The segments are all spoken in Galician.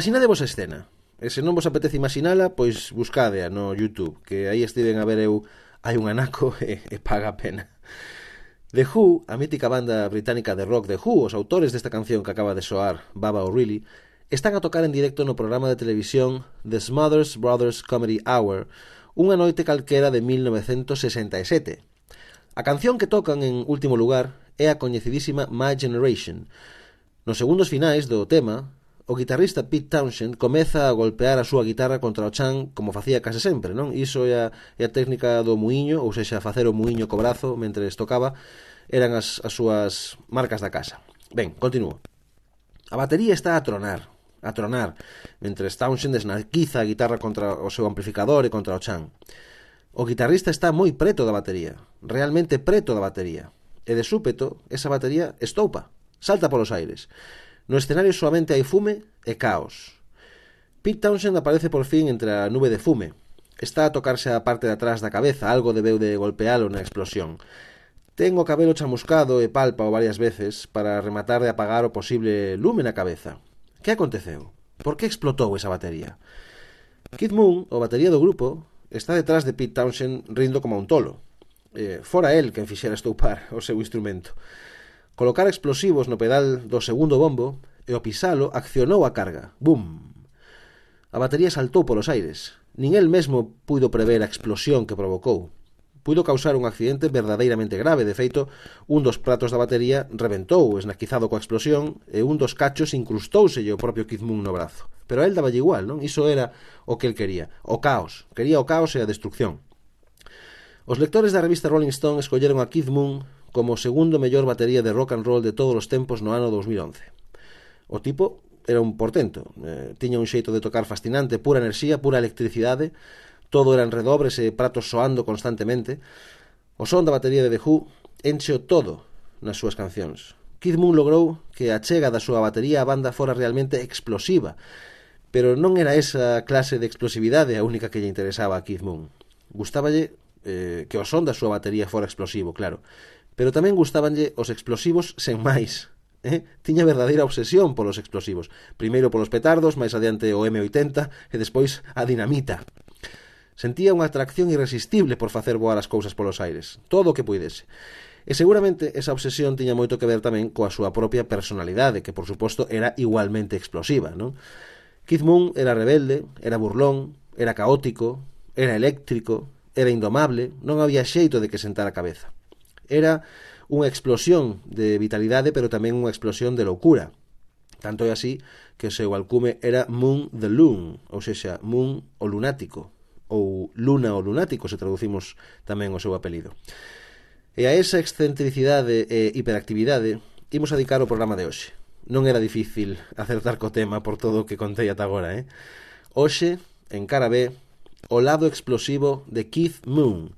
Imaginade vos a escena. E se non vos apetece imaginala, pois buscadea no YouTube, que aí estiven a ver eu hai un anaco e, e paga a pena. The Who, a mítica banda británica de rock The Who, os autores desta canción que acaba de soar, Baba O'Reilly, están a tocar en directo no programa de televisión The Smothers Brothers Comedy Hour, unha noite calquera de 1967. A canción que tocan en último lugar é a coñecidísima My Generation. Nos segundos finais do tema, o guitarrista Pete Townshend comeza a golpear a súa guitarra contra o chan como facía case sempre, non? Iso é a, é a técnica do muiño, ou seja, facer o muiño co brazo mentre tocaba, eran as, as súas marcas da casa. Ben, continuo. A batería está a tronar, a tronar, mentre Townshend desnaquiza a guitarra contra o seu amplificador e contra o chan. O guitarrista está moi preto da batería, realmente preto da batería, e de súpeto esa batería estoupa, salta polos aires. No escenario solamente hai fume e caos. Pete Townshend aparece por fin entre a nube de fume. Está a tocarse a parte de atrás da cabeza, algo debeu de golpealo na explosión. Ten o cabelo chamuscado e palpa o varias veces para rematar de apagar o posible lume na cabeza. Que aconteceu? Por que explotou esa batería? Kid Moon, o batería do grupo, está detrás de Pete Townshend rindo como un tolo. Eh, fora el quen fixera estoupar o seu instrumento. Colocar explosivos no pedal do segundo bombo e o pisalo accionou a carga. Bum! A batería saltou polos aires. Nin el mesmo puido prever a explosión que provocou. Puido causar un accidente verdadeiramente grave. De feito, un dos pratos da batería reventou, esnaquizado coa explosión, e un dos cachos incrustouselle o propio Kid Moon no brazo. Pero a el daballe igual, non? Iso era o que el quería. O caos. Quería o caos e a destrucción. Os lectores da revista Rolling Stone escolleron a Keith Moon como o segundo mellor batería de rock and roll de todos os tempos no ano 2011. O tipo era un portento, eh, tiña un xeito de tocar fascinante, pura enerxía, pura electricidade, todo eran redobres e pratos soando constantemente. O son da batería de The Who encheo todo nas súas cancións. Kid Moon logrou que a chega da súa batería a banda fora realmente explosiva, pero non era esa clase de explosividade a única que lle interesaba a Kid Moon. Gustáballe eh, que o son da súa batería fora explosivo, claro, pero tamén gustábanlle os explosivos sen máis. Eh? Tiña verdadeira obsesión polos explosivos. Primeiro polos petardos, máis adiante o M80 e despois a dinamita. Sentía unha atracción irresistible por facer voar as cousas polos aires, todo o que puidese. E seguramente esa obsesión tiña moito que ver tamén coa súa propia personalidade, que por suposto era igualmente explosiva, non? Keith Moon era rebelde, era burlón, era caótico, era eléctrico, era indomable, non había xeito de que sentara a cabeza era unha explosión de vitalidade, pero tamén unha explosión de loucura. Tanto é así que o seu alcume era Moon the Loon, ou sexa, Moon o lunático, ou Luna o lunático, se traducimos tamén o seu apelido. E a esa excentricidade e hiperactividade imos adicar o programa de hoxe. Non era difícil acertar co tema por todo o que contei ata agora, eh? Hoxe, en cara B, o lado explosivo de Keith Moon,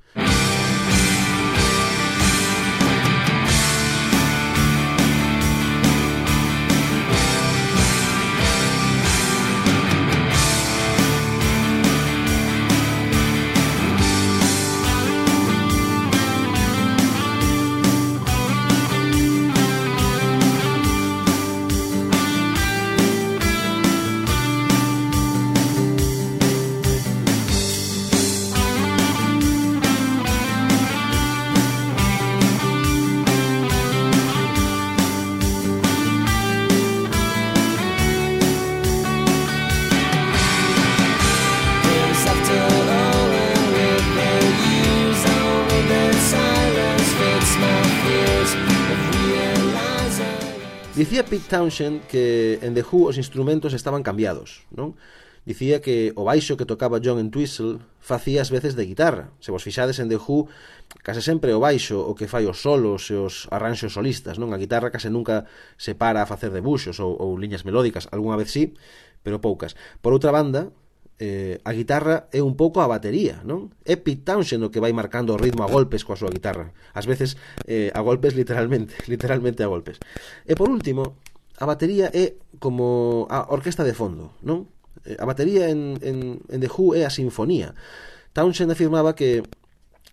Townshend que en The Who os instrumentos estaban cambiados, non? Dicía que o baixo que tocaba John Entwistle facía as veces de guitarra. Se vos fixades en The Who, case sempre o baixo o que fai os solos e os arranxos solistas, non? A guitarra case nunca se para a facer debuxos ou, ou liñas melódicas, algunha vez sí, pero poucas. Por outra banda, eh, a guitarra é un pouco a batería, non? É Pete Townshend o que vai marcando o ritmo a golpes coa súa guitarra. Ás veces eh, a golpes literalmente, literalmente a golpes. E por último, a batería é como a orquesta de fondo, non? Eh, a batería en, en, en The Who é a sinfonía. Townshend afirmaba que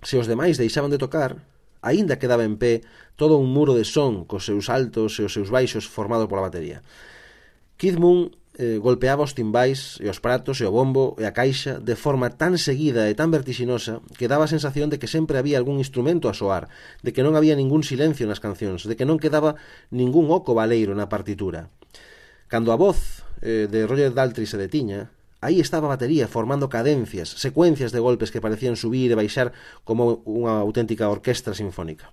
se os demais deixaban de tocar, aínda quedaba en pé todo un muro de son cos seus altos e os seus baixos formado pola batería. Kid Moon eh, golpeaba os timbais e os pratos e o bombo e a caixa de forma tan seguida e tan vertixinosa que daba a sensación de que sempre había algún instrumento a soar, de que non había ningún silencio nas cancións, de que non quedaba ningún oco baleiro na partitura. Cando a voz eh, de Roger Daltrey se detiña, aí estaba a batería formando cadencias, secuencias de golpes que parecían subir e baixar como unha auténtica orquestra sinfónica.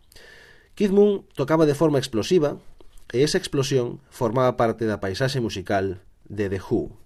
Keith Moon tocaba de forma explosiva, e esa explosión formaba parte da paisaxe musical de The Who.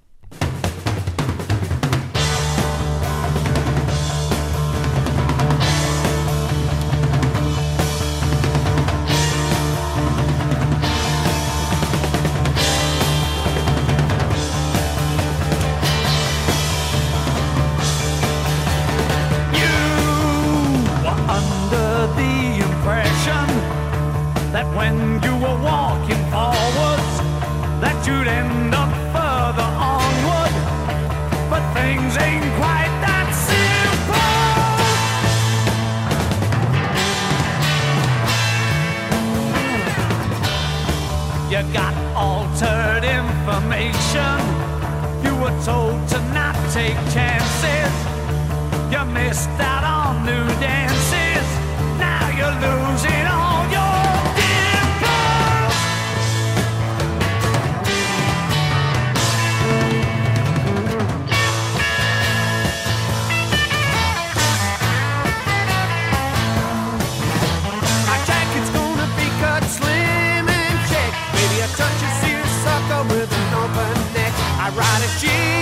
Got altered information. You were told to not take chances. You missed out on new dances. Now you're losing prodigy.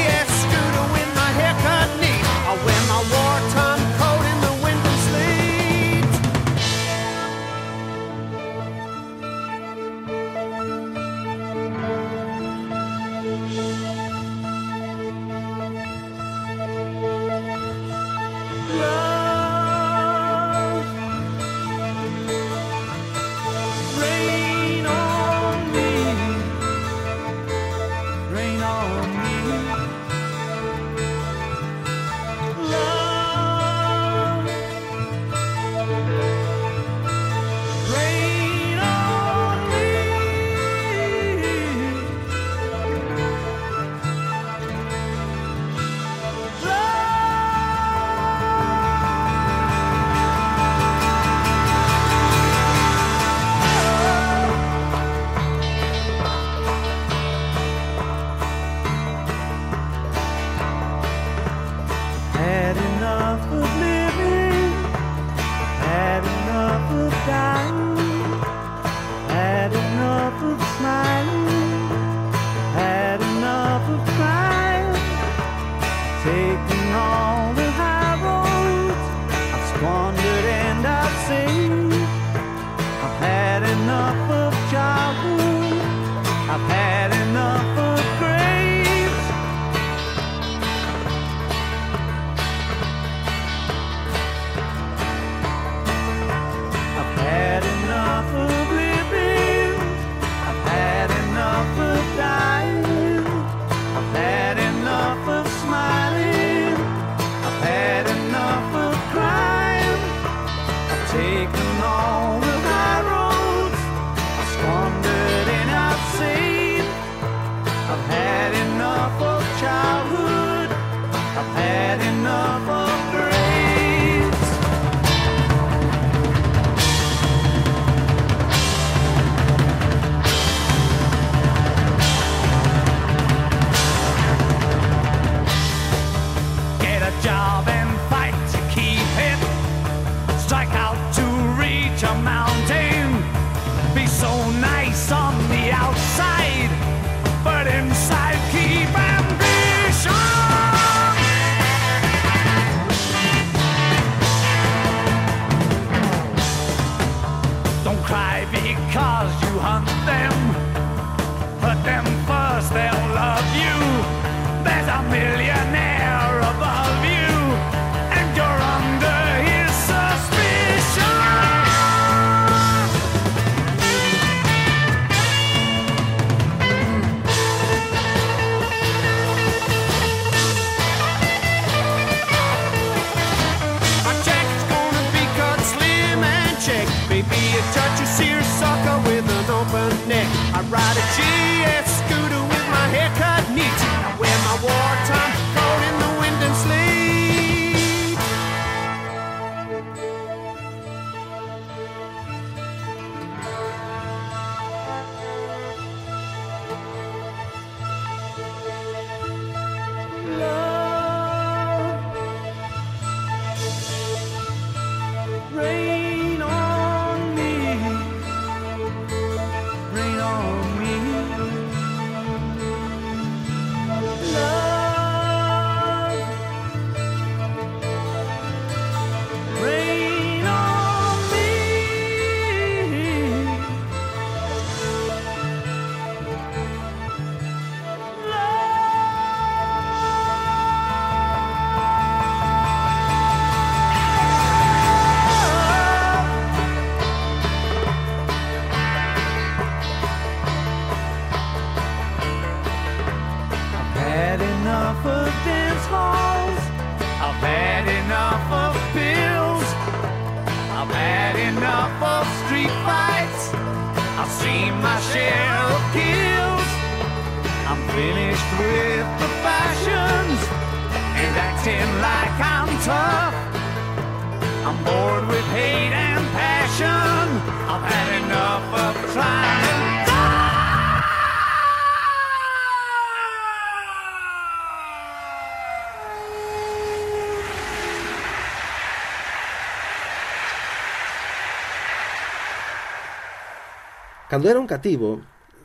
Cando era un cativo,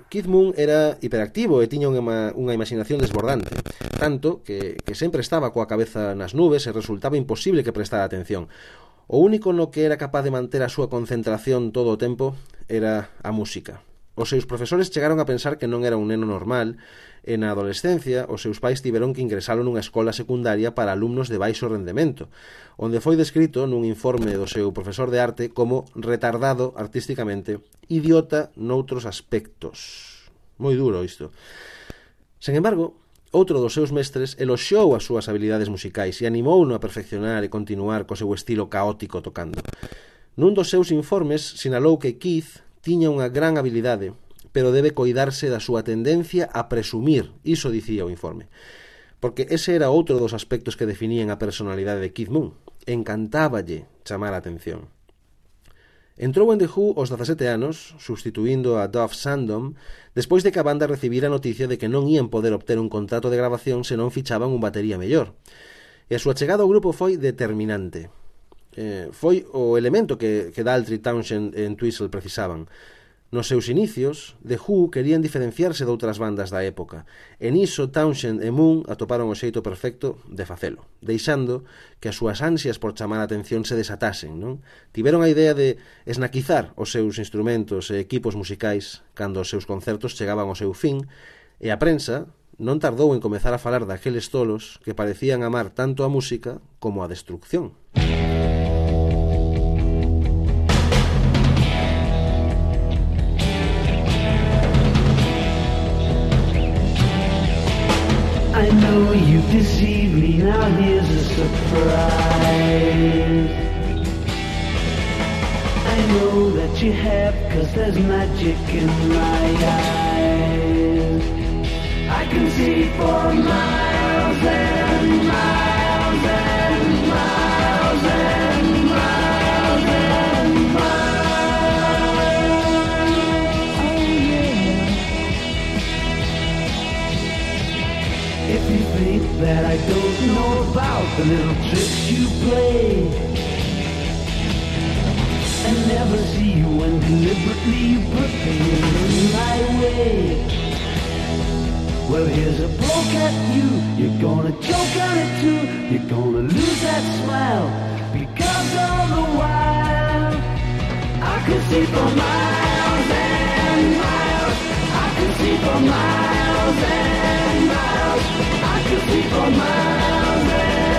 Keith Moon era hiperactivo e tiña unha, unha imaginación desbordante, tanto que, que sempre estaba coa cabeza nas nubes e resultaba imposible que prestara atención. O único no que era capaz de manter a súa concentración todo o tempo era a música. Os seus profesores chegaron a pensar que non era un neno normal e na adolescencia os seus pais tiveron que ingresalo nunha escola secundaria para alumnos de baixo rendemento, onde foi descrito nun informe do seu profesor de arte como retardado artísticamente, idiota noutros aspectos. Moi duro isto. Sen embargo, outro dos seus mestres eloxou as súas habilidades musicais e animouno a perfeccionar e continuar co seu estilo caótico tocando. Nun dos seus informes sinalou que Keith tiña unha gran habilidade, pero debe coidarse da súa tendencia a presumir, iso dicía o informe. Porque ese era outro dos aspectos que definían a personalidade de Keith Moon. Encantáballe chamar a atención. Entrou en The Who aos 17 anos, substituindo a Dove Sandom, despois de que a banda recibira a noticia de que non ían poder obter un contrato de grabación se non fichaban un batería mellor. E a súa chegada ao grupo foi determinante eh, foi o elemento que, que Daltrey Townshend en Twistle precisaban. Nos seus inicios, The Who querían diferenciarse de outras bandas da época, e niso Townshend e Moon atoparon o xeito perfecto de facelo, deixando que as súas ansias por chamar a atención se desatasen, non? Tiveron a idea de esnaquizar os seus instrumentos e equipos musicais cando os seus concertos chegaban ao seu fin, e a prensa non tardou en comezar a falar daqueles tolos que parecían amar tanto a música como a destrucción. Deceived me, now here's a surprise. I know that you have, cause there's magic in my eyes. I can see for miles and miles that I don't know about the little tricks you play and never see you when deliberately you put things in my way. Well, here's a poke at you. You're gonna choke on it too. You're gonna lose that smile because all the while I could see for miles and miles. I could see for miles and miles. I see for miles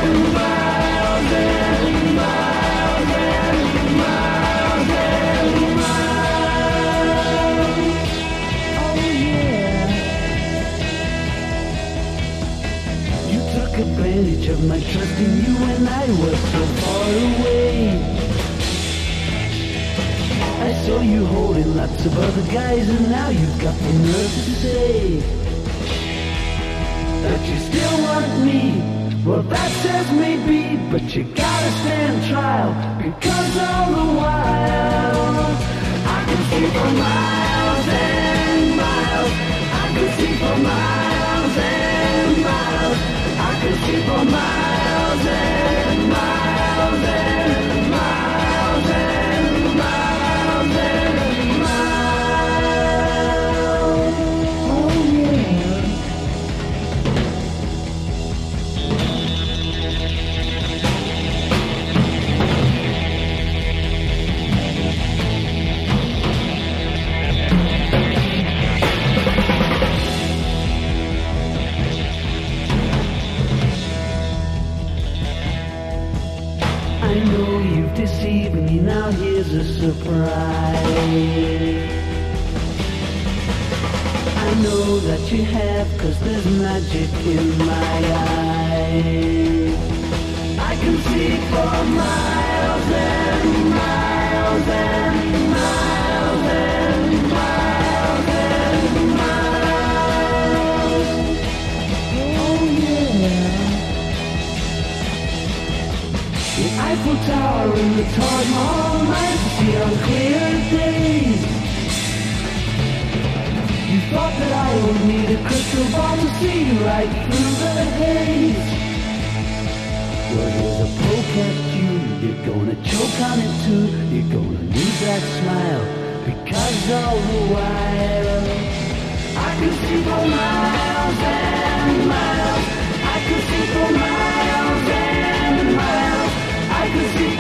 and miles and miles and miles and miles. Oh yeah. You took advantage of my trust in you when I was so far away. I saw you holding lots of other guys and now you've got the nerve to say that you still want me. Well, that says maybe, but you gotta stand trial because all the while I can see for miles and miles. I can see for miles and miles. I can see for miles and miles and surprise. I know that you have, cause there's magic in my eyes. I can see for miles and miles and miles and miles and miles. Oh yeah. The Eiffel Tower and the Taj Mahal feel clear days. You thought that I would need a crystal ball to see right through the haze. Well here's a poke at you, you're gonna choke on it too. You're gonna need that smile, because all the while I can see for miles and miles. I can see for miles and miles. I can see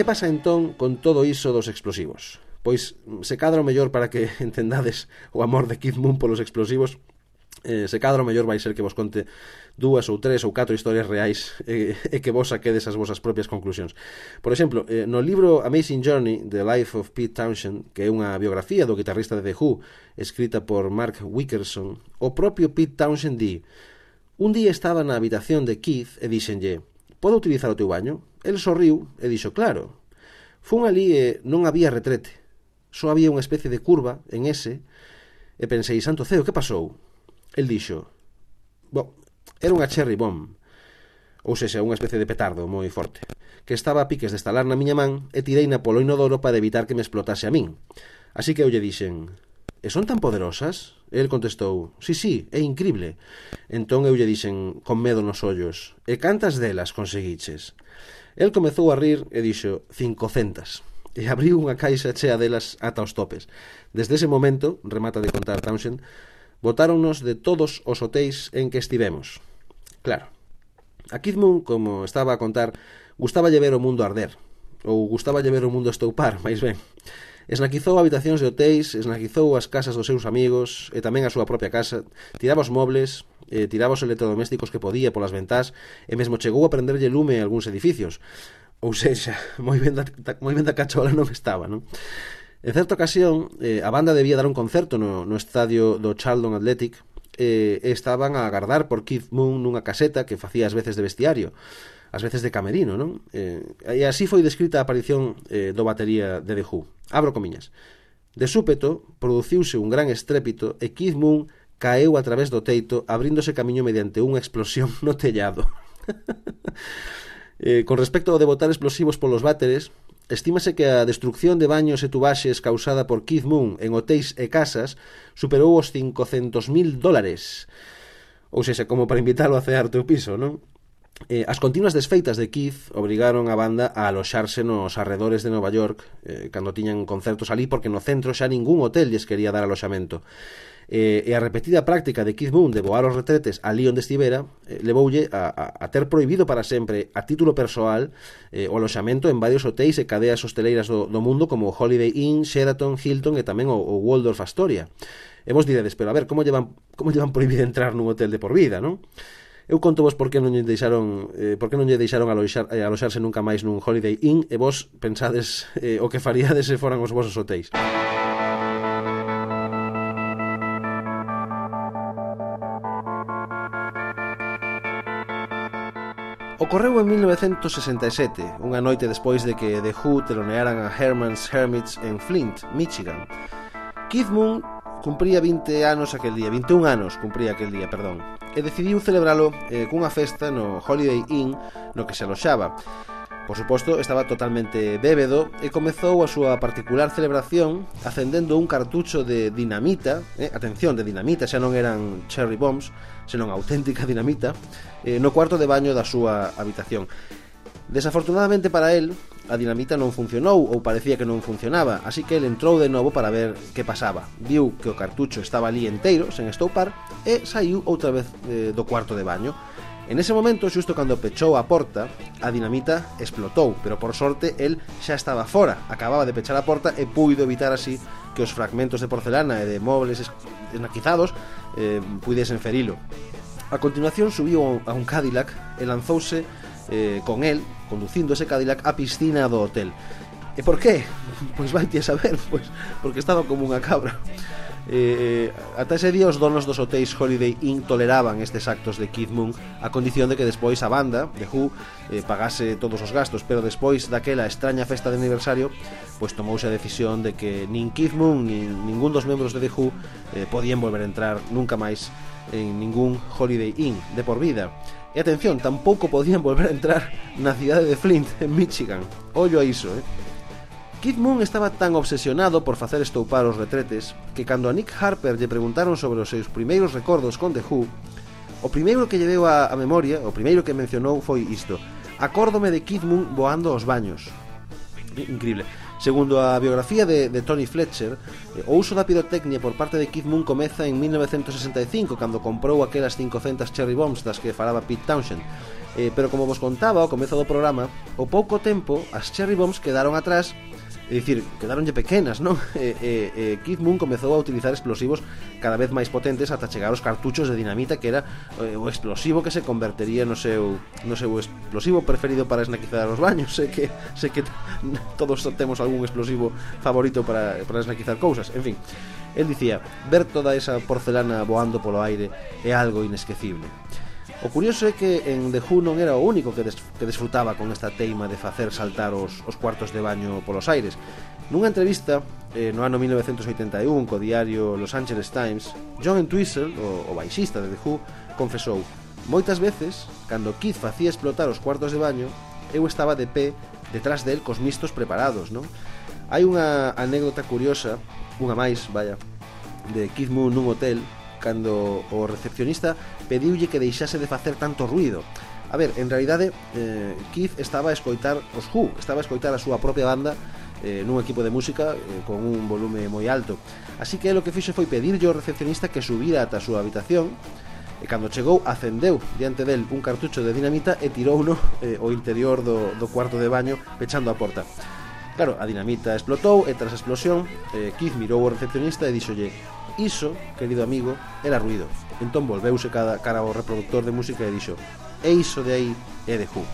que pasa entón con todo iso dos explosivos? Pois mm, se cadra o mellor para que entendades o amor de Kid Moon polos explosivos eh, se cadra o mellor vai ser que vos conte dúas ou tres ou catro historias reais eh, e que vos saquedes as vosas propias conclusións. Por exemplo, eh, no libro Amazing Journey, The Life of Pete Townshend, que é unha biografía do guitarrista de The Who, escrita por Mark Wickerson, o propio Pete Townshend di Un día estaba na habitación de Keith e dixenlle podo utilizar o teu baño? El sorriu e dixo, claro. Fun ali e non había retrete. Só había unha especie de curva en ese e pensei, santo ceo, que pasou? El dixo, bo, era unha cherry bomb, ou sexa, unha especie de petardo moi forte, que estaba a piques de estalar na miña man e tirei na polo inodoro para evitar que me explotase a min. Así que eu lle dixen, E son tan poderosas? El contestou, sí, sí, é incrible. Entón eu lle dixen, con medo nos ollos, e cantas delas conseguiches? El comezou a rir e dixo, cincocentas. E abriu unha caixa chea delas ata os topes. Desde ese momento, remata de contar Townshend, botáronnos de todos os hotéis en que estivemos. Claro, a Kidmoon, como estaba a contar, gustaba lle ver o mundo arder, ou gustaba lle ver o mundo estoupar, máis ben. Esnaquizou habitacións de hotéis, esnaquizou as casas dos seus amigos e tamén a súa propia casa, tiraba os mobles, eh, tiraba os electrodomésticos que podía polas ventás e mesmo chegou a prenderlle lume a algúns edificios. Ou sexa, moi ben da, moi ben da cachola non estaba, non? En certa ocasión, eh, a banda debía dar un concerto no, no estadio do Charlton Athletic eh, estaban a agardar por Keith Moon nunha caseta que facía as veces de vestiario ás veces de camerino, non? Eh, e así foi descrita a aparición eh, do batería de The Who. Abro comiñas. De súpeto, produciuse un gran estrépito e Keith Moon caeu a través do teito abríndose camiño mediante unha explosión no tellado. eh, con respecto ao de botar explosivos polos váteres, estímase que a destrucción de baños e tubaxes causada por Keith Moon en hotéis e casas superou os 500.000 dólares. Ou sexa, como para invitalo a cear teu piso, non? Eh, as continuas desfeitas de Keith obrigaron a banda a aloxarse nos arredores de Nova York eh, cando tiñan concertos ali porque no centro xa ningún hotel lles quería dar aloxamento. Eh, e a repetida práctica de Keith Moon de voar os retretes ali onde estivera eh, levoulle a, a, a ter prohibido para sempre a título persoal eh, o aloxamento en varios hotéis e cadeas hosteleiras do, do mundo como Holiday Inn, Sheraton, Hilton e tamén o, o Waldorf Astoria. E vos diredes, pero a ver, como llevan, como llevan prohibido entrar nun hotel de por vida, non? Eu conto vos por que non lle deixaron eh, por que non lle deixaron aloxar, eh, aloxarse nunca máis nun Holiday Inn e vos pensades eh, o que faríades se foran os vosos hotéis. Ocorreu en 1967, unha noite despois de que The Who telonearan a Herman's Hermits en Flint, Michigan. Keith Moon Cumpría 20 anos aquel día, 21 anos cumpría aquel día, perdón, e decidiu celebralo eh, cunha festa no Holiday Inn no que se aloxaba. Por suposto, estaba totalmente bébedo e comezou a súa particular celebración acendendo un cartucho de dinamita, eh, atención, de dinamita, xa non eran cherry bombs, senón auténtica dinamita, eh, no cuarto de baño da súa habitación. Desafortunadamente para el, a dinamita non funcionou ou parecía que non funcionaba, así que el entrou de novo para ver que pasaba. Viu que o cartucho estaba ali enteiro, sen estoupar, e saiu outra vez eh, do cuarto de baño. En ese momento, xusto cando pechou a porta, a dinamita explotou, pero por sorte el xa estaba fora, acababa de pechar a porta e puido evitar así que os fragmentos de porcelana e de mobles esnaquizados eh, puidesen ferilo. A continuación subiu a un Cadillac e lanzouse eh, con el, conducindo ese Cadillac á piscina do hotel. E por qué? Pois vai a saber, pois, porque estaba como unha cabra. Eh, ata ese día os donos dos hotéis Holiday Inn toleraban estes actos de Keith Moon a condición de que despois a banda, de Who, eh, pagase todos os gastos pero despois daquela extraña festa de aniversario pois tomouse a decisión de que nin Keith Moon nin ningún dos membros de The Who eh, podían volver a entrar nunca máis en ningún Holiday Inn de por vida E atención, tampouco podían volver a entrar na cidade de Flint, en Michigan. Ollo a iso, eh? Kid Moon estaba tan obsesionado por facer estoupar os retretes que cando a Nick Harper lle preguntaron sobre os seus primeiros recordos con The Who, o primeiro que lle deu a, a memoria, o primeiro que mencionou foi isto. Acórdome de Kid Moon voando aos baños. Increíble. Segundo a biografía de, de Tony Fletcher, eh, o uso da pirotecnia por parte de Keith Moon comeza en 1965, cando comprou aquelas 500 cherry bombs das que falaba Pete Townshend. Eh, pero como vos contaba ao comezo do programa, o pouco tempo as cherry bombs quedaron atrás É dicir, quedaronlle pequenas, non? E, eh, e, eh, e eh, Keith Moon comezou a utilizar explosivos cada vez máis potentes ata chegar aos cartuchos de dinamita que era eh, o explosivo que se convertería no seu no seu explosivo preferido para esnaquizar os baños. Sei que sei que todos temos algún explosivo favorito para para esnaquizar cousas. En fin, el dicía, ver toda esa porcelana voando polo aire é algo inesquecible. O curioso é que en The Who non era o único que, des que desfrutaba con esta teima de facer saltar os, os cuartos de baño polos aires. Nunha entrevista eh, no ano 1981 co diario Los Angeles Times, John Entwistle, o, o baixista de The Who, confesou Moitas veces, cando Keith facía explotar os cuartos de baño, eu estaba de pé detrás del cos mistos preparados, non? Hai unha anécdota curiosa, unha máis, vaya, de Keith Moon nun hotel cando o recepcionista pediulle que deixase de facer tanto ruido. A ver, en realidade, eh, Keith estaba a escoitar os Who, estaba a escoitar a súa propia banda eh, nun equipo de música eh, con un volume moi alto. Así que lo que fixo foi pedirlle ao recepcionista que subira ata a súa habitación e cando chegou acendeu diante del un cartucho de dinamita e tirouno eh, o interior do, do cuarto de baño pechando a porta. Claro, a dinamita explotou e tras a explosión eh, Keith mirou o recepcionista e díxolle Iso, querido amigo, era ruido. Entón volveuse cada cara ao reproductor de música e dixo E iso de aí é de Who.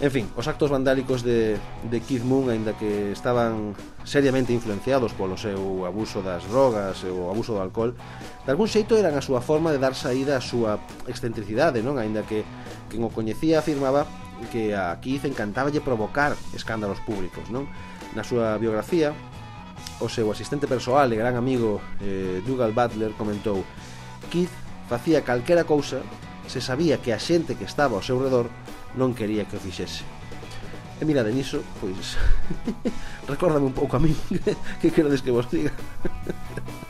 En fin, os actos vandálicos de, de Keith Moon, aínda que estaban seriamente influenciados polo seu abuso das drogas e o abuso do alcohol, de algún xeito eran a súa forma de dar saída á súa excentricidade, non? Aínda que quen o coñecía afirmaba que a Keith encantaballe provocar escándalos públicos, non? Na súa biografía, O seu asistente persoal e gran amigo eh, Dougal Butler comentou Keith facía calquera cousa se sabía que a xente que estaba ao seu redor non quería que o fixese. E mirade niso, pois, recórdame un pouco a min que queredes que vos diga.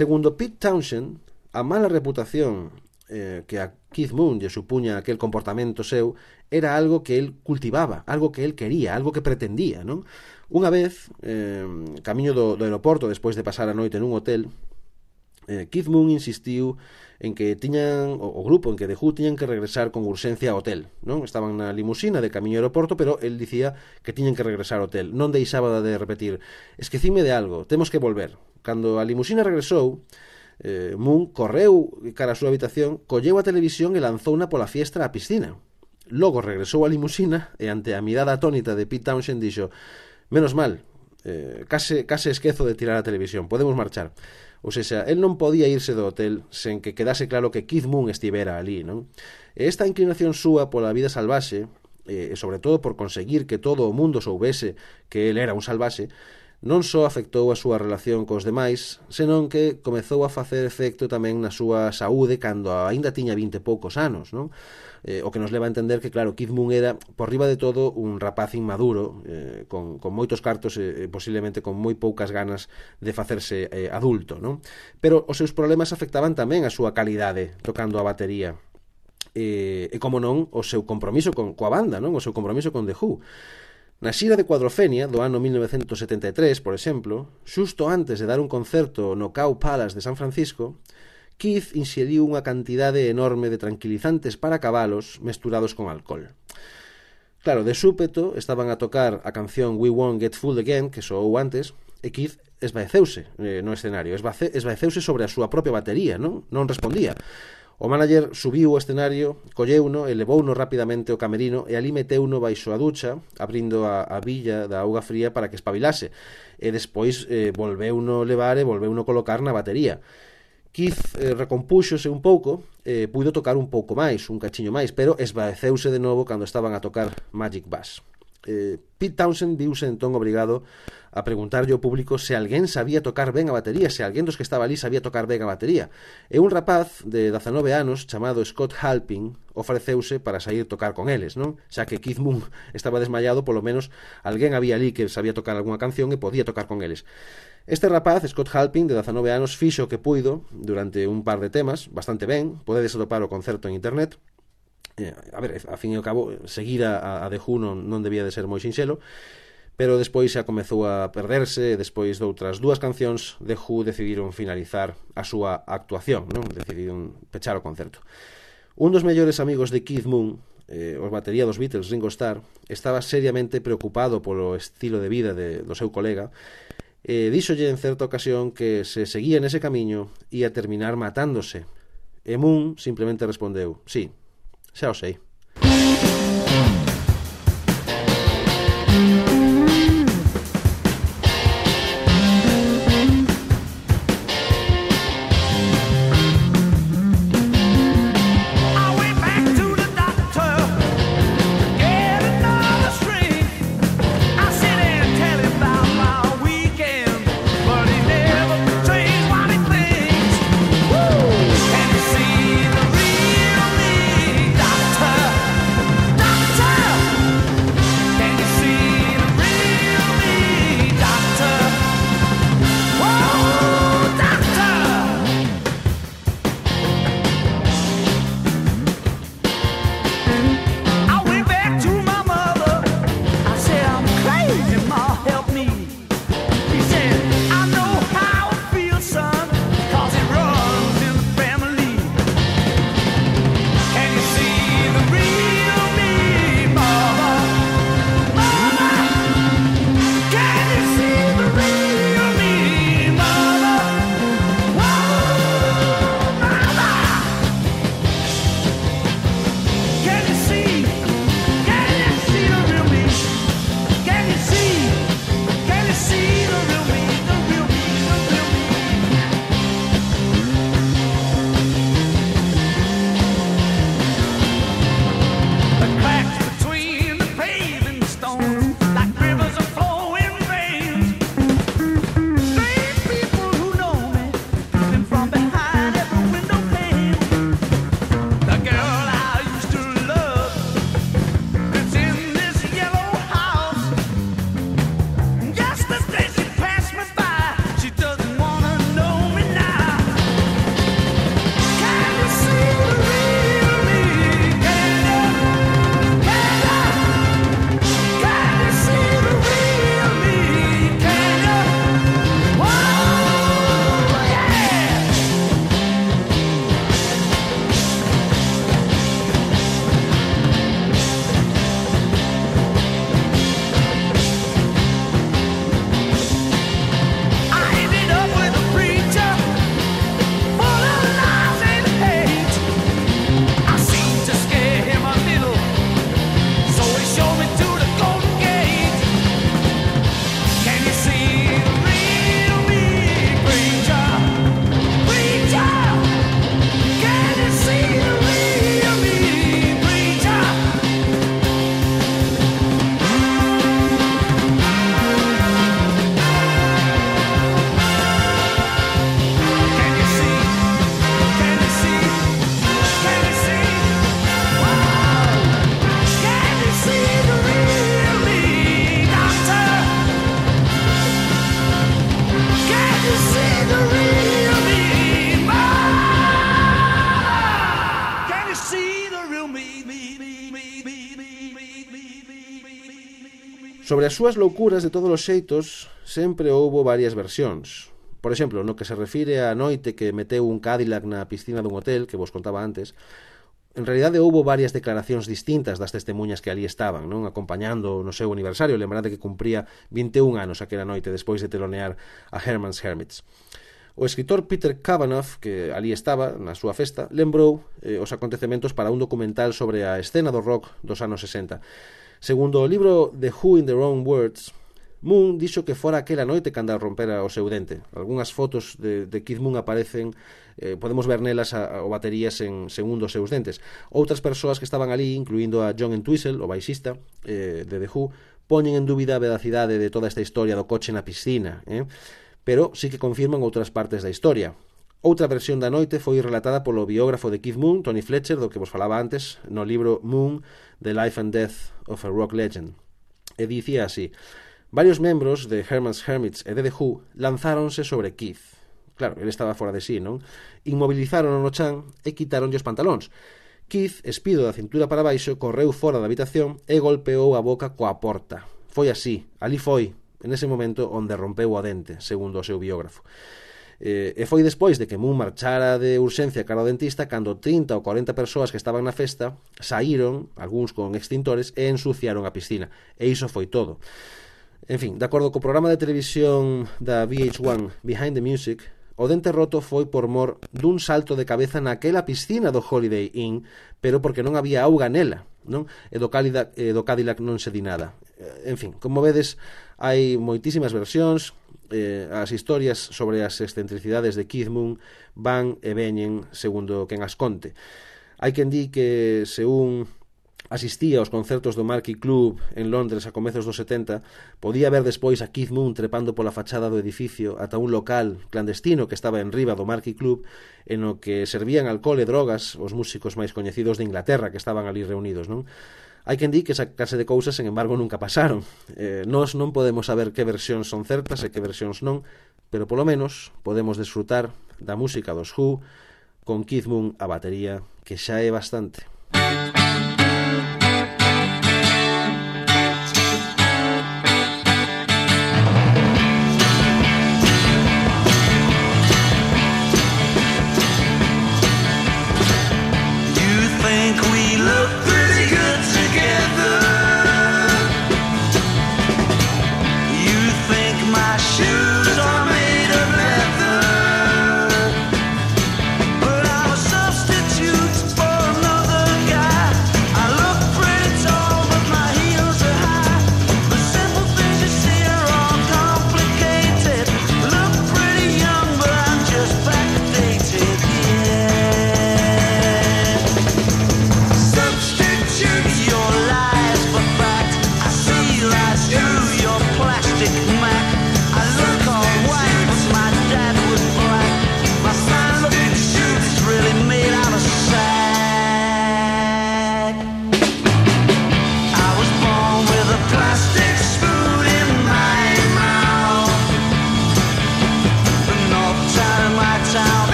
Segundo Pete Townshend, a mala reputación eh, que a Keith Moon lle supuña aquel comportamento seu era algo que el cultivaba, algo que el quería, algo que pretendía, non? Unha vez, eh, camiño do, do aeroporto, despois de pasar a noite nun hotel, eh, Keith Moon insistiu en que tiñan o, o grupo en que The Who tiñan que regresar con urxencia ao hotel, non? Estaban na limusina de camiño ao aeroporto, pero el dicía que tiñan que regresar ao hotel. Non deixaba de repetir, esquecime de algo, temos que volver. Cando a limusina regresou, eh, Moon correu cara á súa habitación, colleu a televisión e lanzouna pola fiestra á piscina. Logo regresou á limusina e ante a mirada atónita de Pete Townshend dixo Menos mal, eh, case, case esquezo de tirar a televisión, podemos marchar. Ou seja, el non podía irse do hotel sen que quedase claro que Keith Moon estivera ali, non? E esta inclinación súa pola vida salvaxe, eh, e sobre todo por conseguir que todo o mundo soubese que el era un salvaxe, non só afectou a súa relación cos demais, senón que comezou a facer efecto tamén na súa saúde cando aínda tiña 20 e poucos anos, non? Eh, o que nos leva a entender que, claro, Keith Moon era, por riba de todo, un rapaz inmaduro, eh, con, con moitos cartos eh, e eh, posiblemente con moi poucas ganas de facerse eh, adulto, non? Pero os seus problemas afectaban tamén a súa calidade tocando a batería e, e como non o seu compromiso con coa banda, non? O seu compromiso con The Who. Na xira de Cuadrofenia do ano 1973, por exemplo, xusto antes de dar un concerto no Cow Palace de San Francisco, Keith inxeriu unha cantidade enorme de tranquilizantes para cabalos mesturados con alcohol. Claro, de súpeto estaban a tocar a canción We Won't Get Fooled Again, que soou antes, e Keith esvaeceuse eh, no escenario, esvaeceuse sobre a súa propia batería, non? Non respondía. O manager subiu o escenario, colleuno e levouno rapidamente ao camerino e ali meteuno baixo a ducha, abrindo a, a villa da auga fría para que espabilase, e despois eh, volveuno levar e volveuno colocar na batería. Keith eh, recompúxose un pouco e eh, puido tocar un pouco máis, un cachiño máis, pero esvaeceuse de novo cando estaban a tocar Magic Bass. Eh, Pete Townsend viuse entón obrigado a preguntarlle ao público se alguén sabía tocar ben a batería, se alguén dos que estaba ali sabía tocar ben a batería. E un rapaz de 19 anos chamado Scott Halpin ofreceuse para sair tocar con eles, non? Xa que Keith Moon estaba desmayado, polo menos alguén había ali que sabía tocar algunha canción e podía tocar con eles. Este rapaz, Scott Halpin, de 19 anos, fixo o que puido durante un par de temas, bastante ben, podedes atopar o concerto en internet, eh, a ver, a fin e ao cabo seguida a, a de Juno non debía de ser moi sinxelo pero despois xa comezou a perderse e despois outras dúas cancións de Who decidiron finalizar a súa actuación, non? Decidiron pechar o concerto. Un dos mellores amigos de Keith Moon, eh, os batería dos Beatles, Ringo Starr, estaba seriamente preocupado polo estilo de vida de, do seu colega e eh, díxolle en certa ocasión que se seguía nese camiño ia terminar matándose. E Moon simplemente respondeu, sí, 吓谁？Sobre as súas loucuras de todos os xeitos sempre houbo varias versións. Por exemplo, no que se refire á noite que meteu un Cadillac na piscina dun hotel que vos contaba antes, En realidade houbo varias declaracións distintas das testemunhas que ali estaban, non acompañando no seu aniversario, lembrade que cumpría 21 anos aquela noite despois de telonear a Herman's Hermits. O escritor Peter Kavanaugh, que ali estaba na súa festa, lembrou eh, os acontecementos para un documental sobre a escena do rock dos anos 60 Segundo o libro The Who in the Wrong Words, Moon dixo que fora aquela noite cando rompera o seu dente. Algúnas fotos de, de Keith Moon aparecen, eh, podemos ver nelas a, a, o baterías en segundo os seus dentes. Outras persoas que estaban ali, incluindo a John Entwistle, o baixista eh, de The Who, poñen en dúbida a veracidade de toda esta historia do coche na piscina, eh? pero sí que confirman outras partes da historia. Outra versión da noite foi relatada polo biógrafo de Keith Moon, Tony Fletcher, do que vos falaba antes, no libro Moon, The Life and Death of a Rock Legend. E dicía así, varios membros de Herman's Hermits e de The Who lanzáronse sobre Keith. Claro, ele estaba fora de sí, non? Inmovilizaron no chan e quitaronlle os pantalóns. Keith, espido da cintura para baixo, correu fora da habitación e golpeou a boca coa porta. Foi así, ali foi, en ese momento onde rompeu o dente, segundo o seu biógrafo. Eh, e foi despois de que Moon marchara de urxencia cara ao dentista cando 30 ou 40 persoas que estaban na festa saíron, algúns con extintores, e ensuciaron a piscina. E iso foi todo. En fin, de acordo co programa de televisión da VH1 Behind the Music, o dente roto foi por mor dun salto de cabeza naquela piscina do Holiday Inn, pero porque non había auga nela, non? E do, Cadillac, e do Cadillac non se di nada. Eh, en fin, como vedes, hai moitísimas versións, eh, as historias sobre as excentricidades de Keith Moon van e veñen segundo quen as conte. Hai quen di que se un asistía aos concertos do Marquee Club en Londres a comezos dos 70, podía ver despois a Keith Moon trepando pola fachada do edificio ata un local clandestino que estaba en riba do Marquee Club en o que servían alcohol e drogas os músicos máis coñecidos de Inglaterra que estaban ali reunidos, non? Hai quen di que esa clase de cousas, sen embargo, nunca pasaron. Eh, nós non podemos saber que versións son certas e que versións non, pero polo menos podemos desfrutar da música dos Who con Keith Moon a batería, que xa é bastante. Música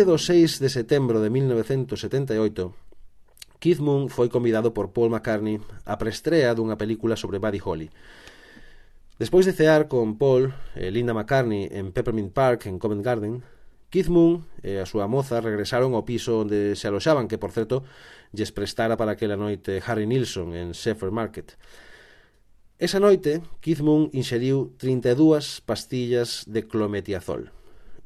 noite do 6 de setembro de 1978, Keith Moon foi convidado por Paul McCartney á prestrea dunha película sobre Buddy Holly. Despois de cear con Paul e Linda McCartney en Peppermint Park, en Covent Garden, Keith Moon e a súa moza regresaron ao piso onde se aloxaban, que, por certo, lles prestara para aquela noite Harry Nilsson en Sheffer Market. Esa noite, Keith Moon inxeriu 32 pastillas de clometiazol.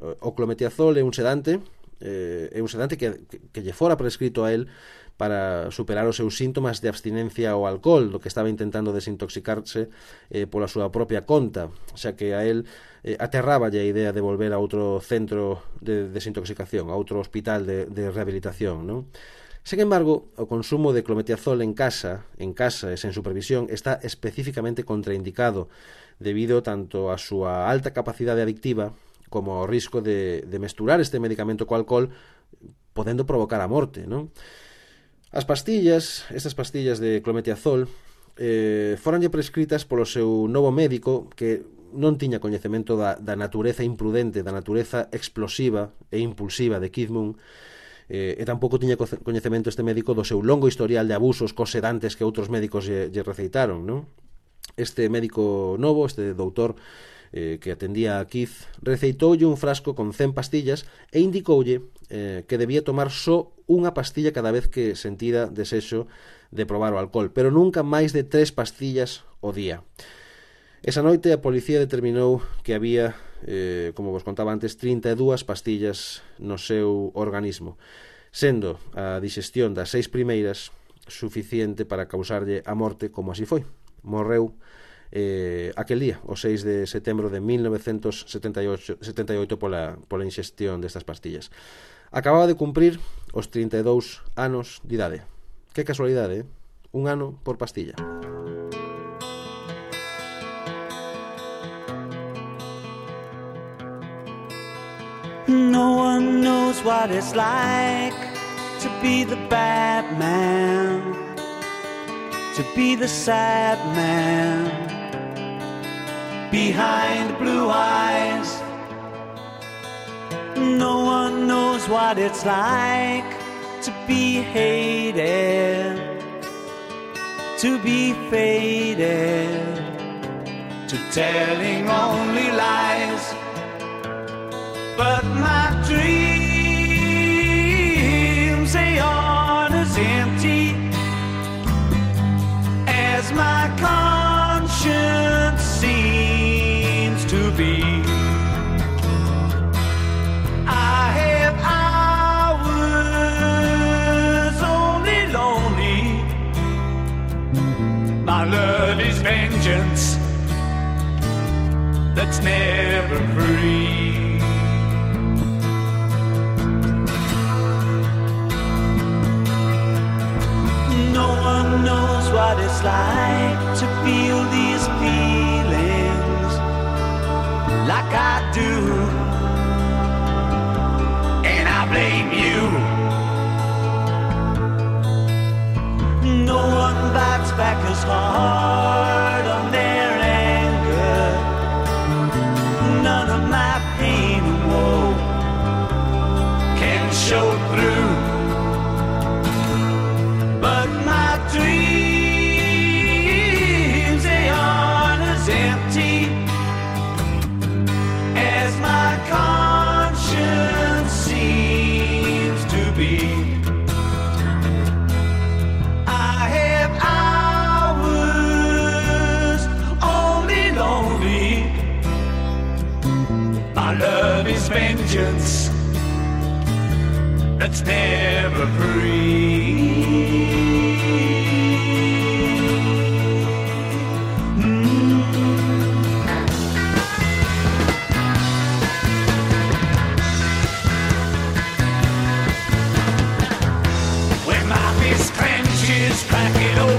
O clometiazol é un sedante eh, é un sedante que, que, que lle fora prescrito a el para superar os seus síntomas de abstinencia ao alcohol, do que estaba intentando desintoxicarse eh, pola súa propia conta, xa que a él eh, aterraba a idea de volver a outro centro de desintoxicación, a outro hospital de, de rehabilitación, non? Sen embargo, o consumo de clometiazol en casa, en casa e sen supervisión, está especificamente contraindicado debido tanto a súa alta capacidade adictiva como o risco de, de mesturar este medicamento co alcohol podendo provocar a morte, non? As pastillas, estas pastillas de clometiazol, eh, foranlle prescritas polo seu novo médico que non tiña coñecemento da, da natureza imprudente, da natureza explosiva e impulsiva de Kid Moon, eh, e tampouco tiña coñecemento este médico do seu longo historial de abusos cos sedantes que outros médicos lle, lle receitaron, non? Este médico novo, este doutor, eh, que atendía a Keith, receitoulle un frasco con 100 pastillas e indicoulle eh, que debía tomar só unha pastilla cada vez que sentira desexo de probar o alcohol, pero nunca máis de tres pastillas o día. Esa noite a policía determinou que había, eh, como vos contaba antes, 32 pastillas no seu organismo, sendo a digestión das seis primeiras suficiente para causarlle a morte como así foi. Morreu eh, aquel día, o 6 de setembro de 1978 78 pola, pola inxestión destas pastillas. Acababa de cumprir os 32 anos de idade. Que casualidade, eh? un ano por pastilla. No one knows what it's like to be the bad man, to be the sad man. Behind blue eyes. No one knows what it's like to be hated, to be faded, to telling only lies but my dreams that's never free. No one knows what it's like to feel these feelings like I do. And I blame you. No one bites back as hard never free. Mm. When my fist clenches, crack it open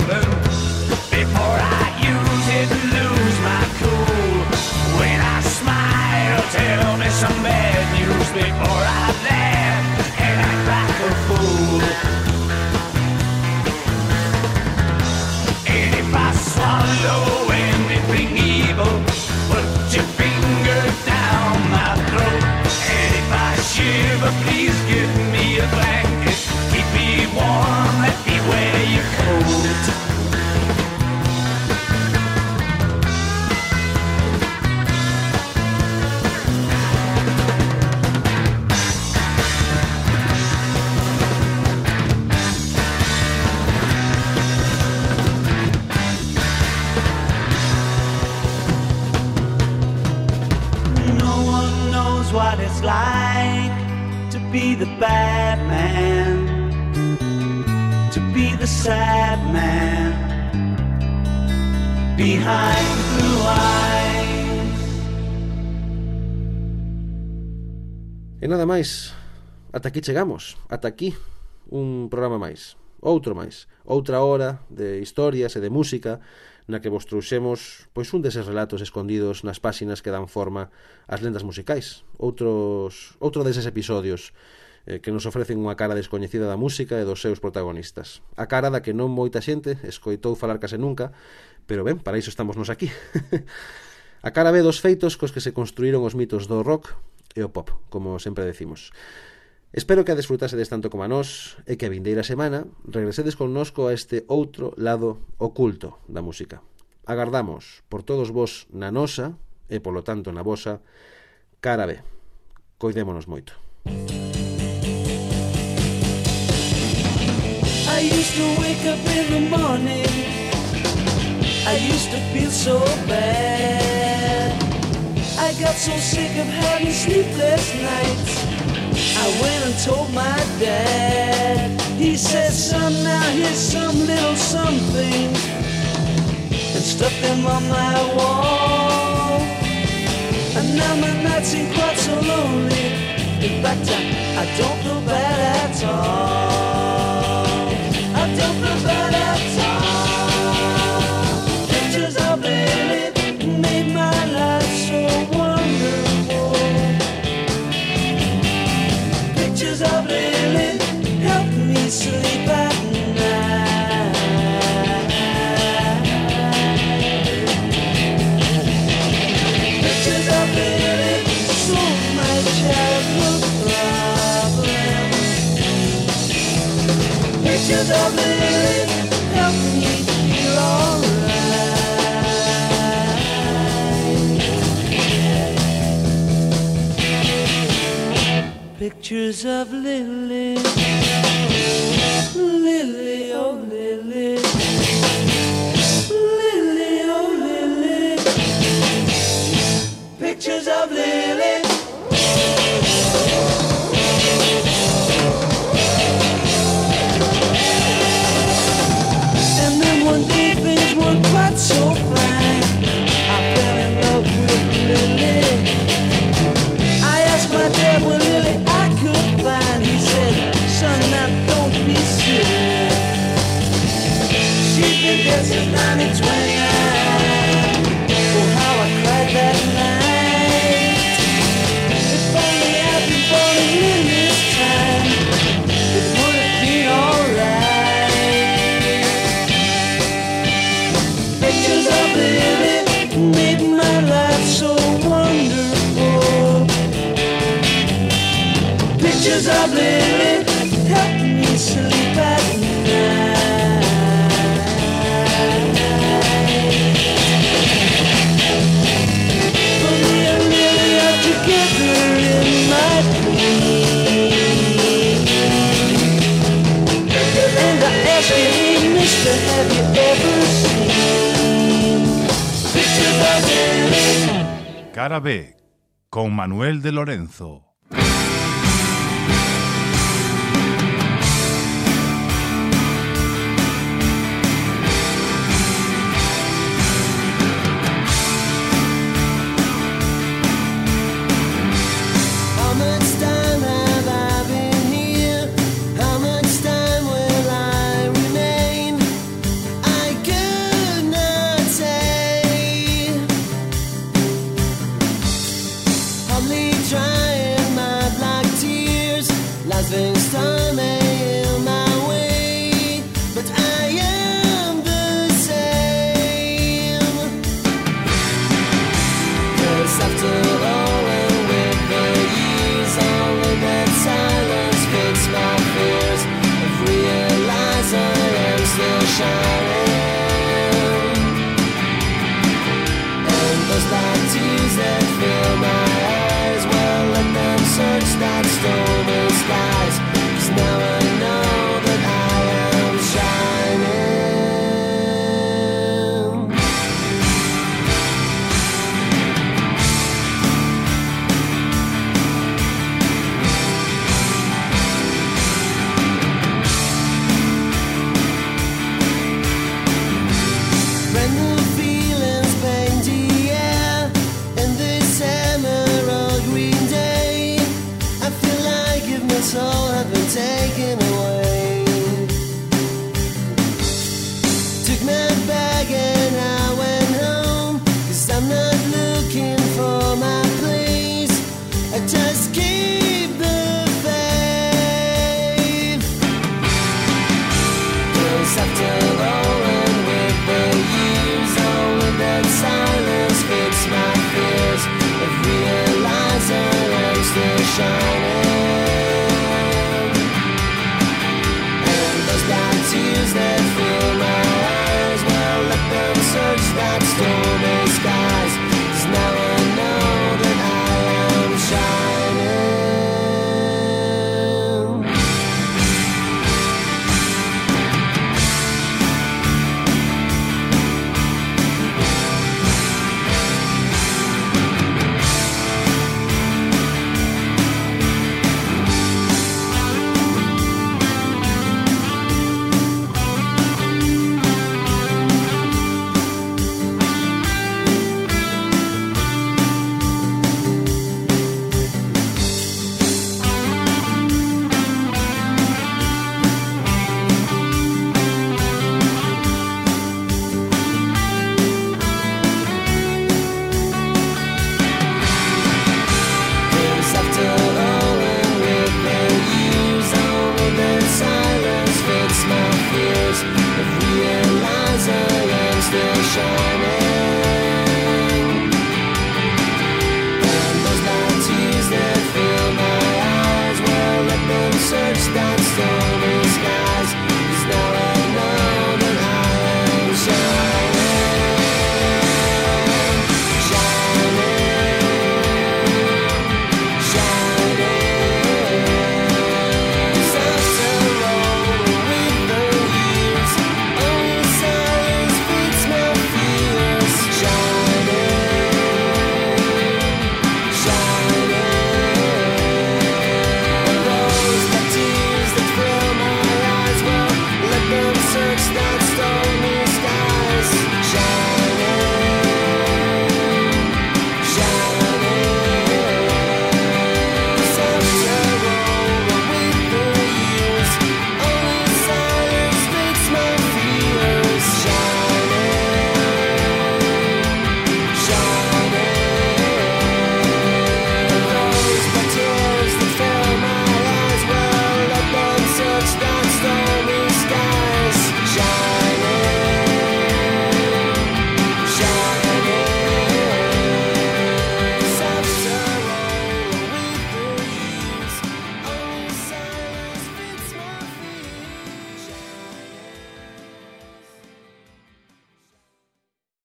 E nada máis, ata aquí chegamos, ata aquí. Un programa máis, outro máis, outra hora de historias e de música na que vos trouxemos pois un deses relatos escondidos nas páxinas que dan forma ás lendas musicais, outros outro deses episodios eh, que nos ofrecen unha cara descoñecida da música e dos seus protagonistas. A cara da que non moita xente escoitou falar case nunca, pero ben, para iso estamos nos aquí. a cara ve dos feitos cos que se construíron os mitos do rock, e o pop, como sempre decimos. Espero que a desfrutasedes tanto como a nós e que a vindeira semana regresedes connosco a este outro lado oculto da música. Agardamos por todos vos na nosa e polo tanto na vosa cara B. Coidémonos moito. I used to wake up in the morning I used to feel so bad Got so sick of having sleepless nights. I went and told my dad. He said, son, now here's some little something. And stuck them on my wall. And now my nights ain't quite so lonely. In fact, I, I don't feel bad at all. Pictures of Lily, そう。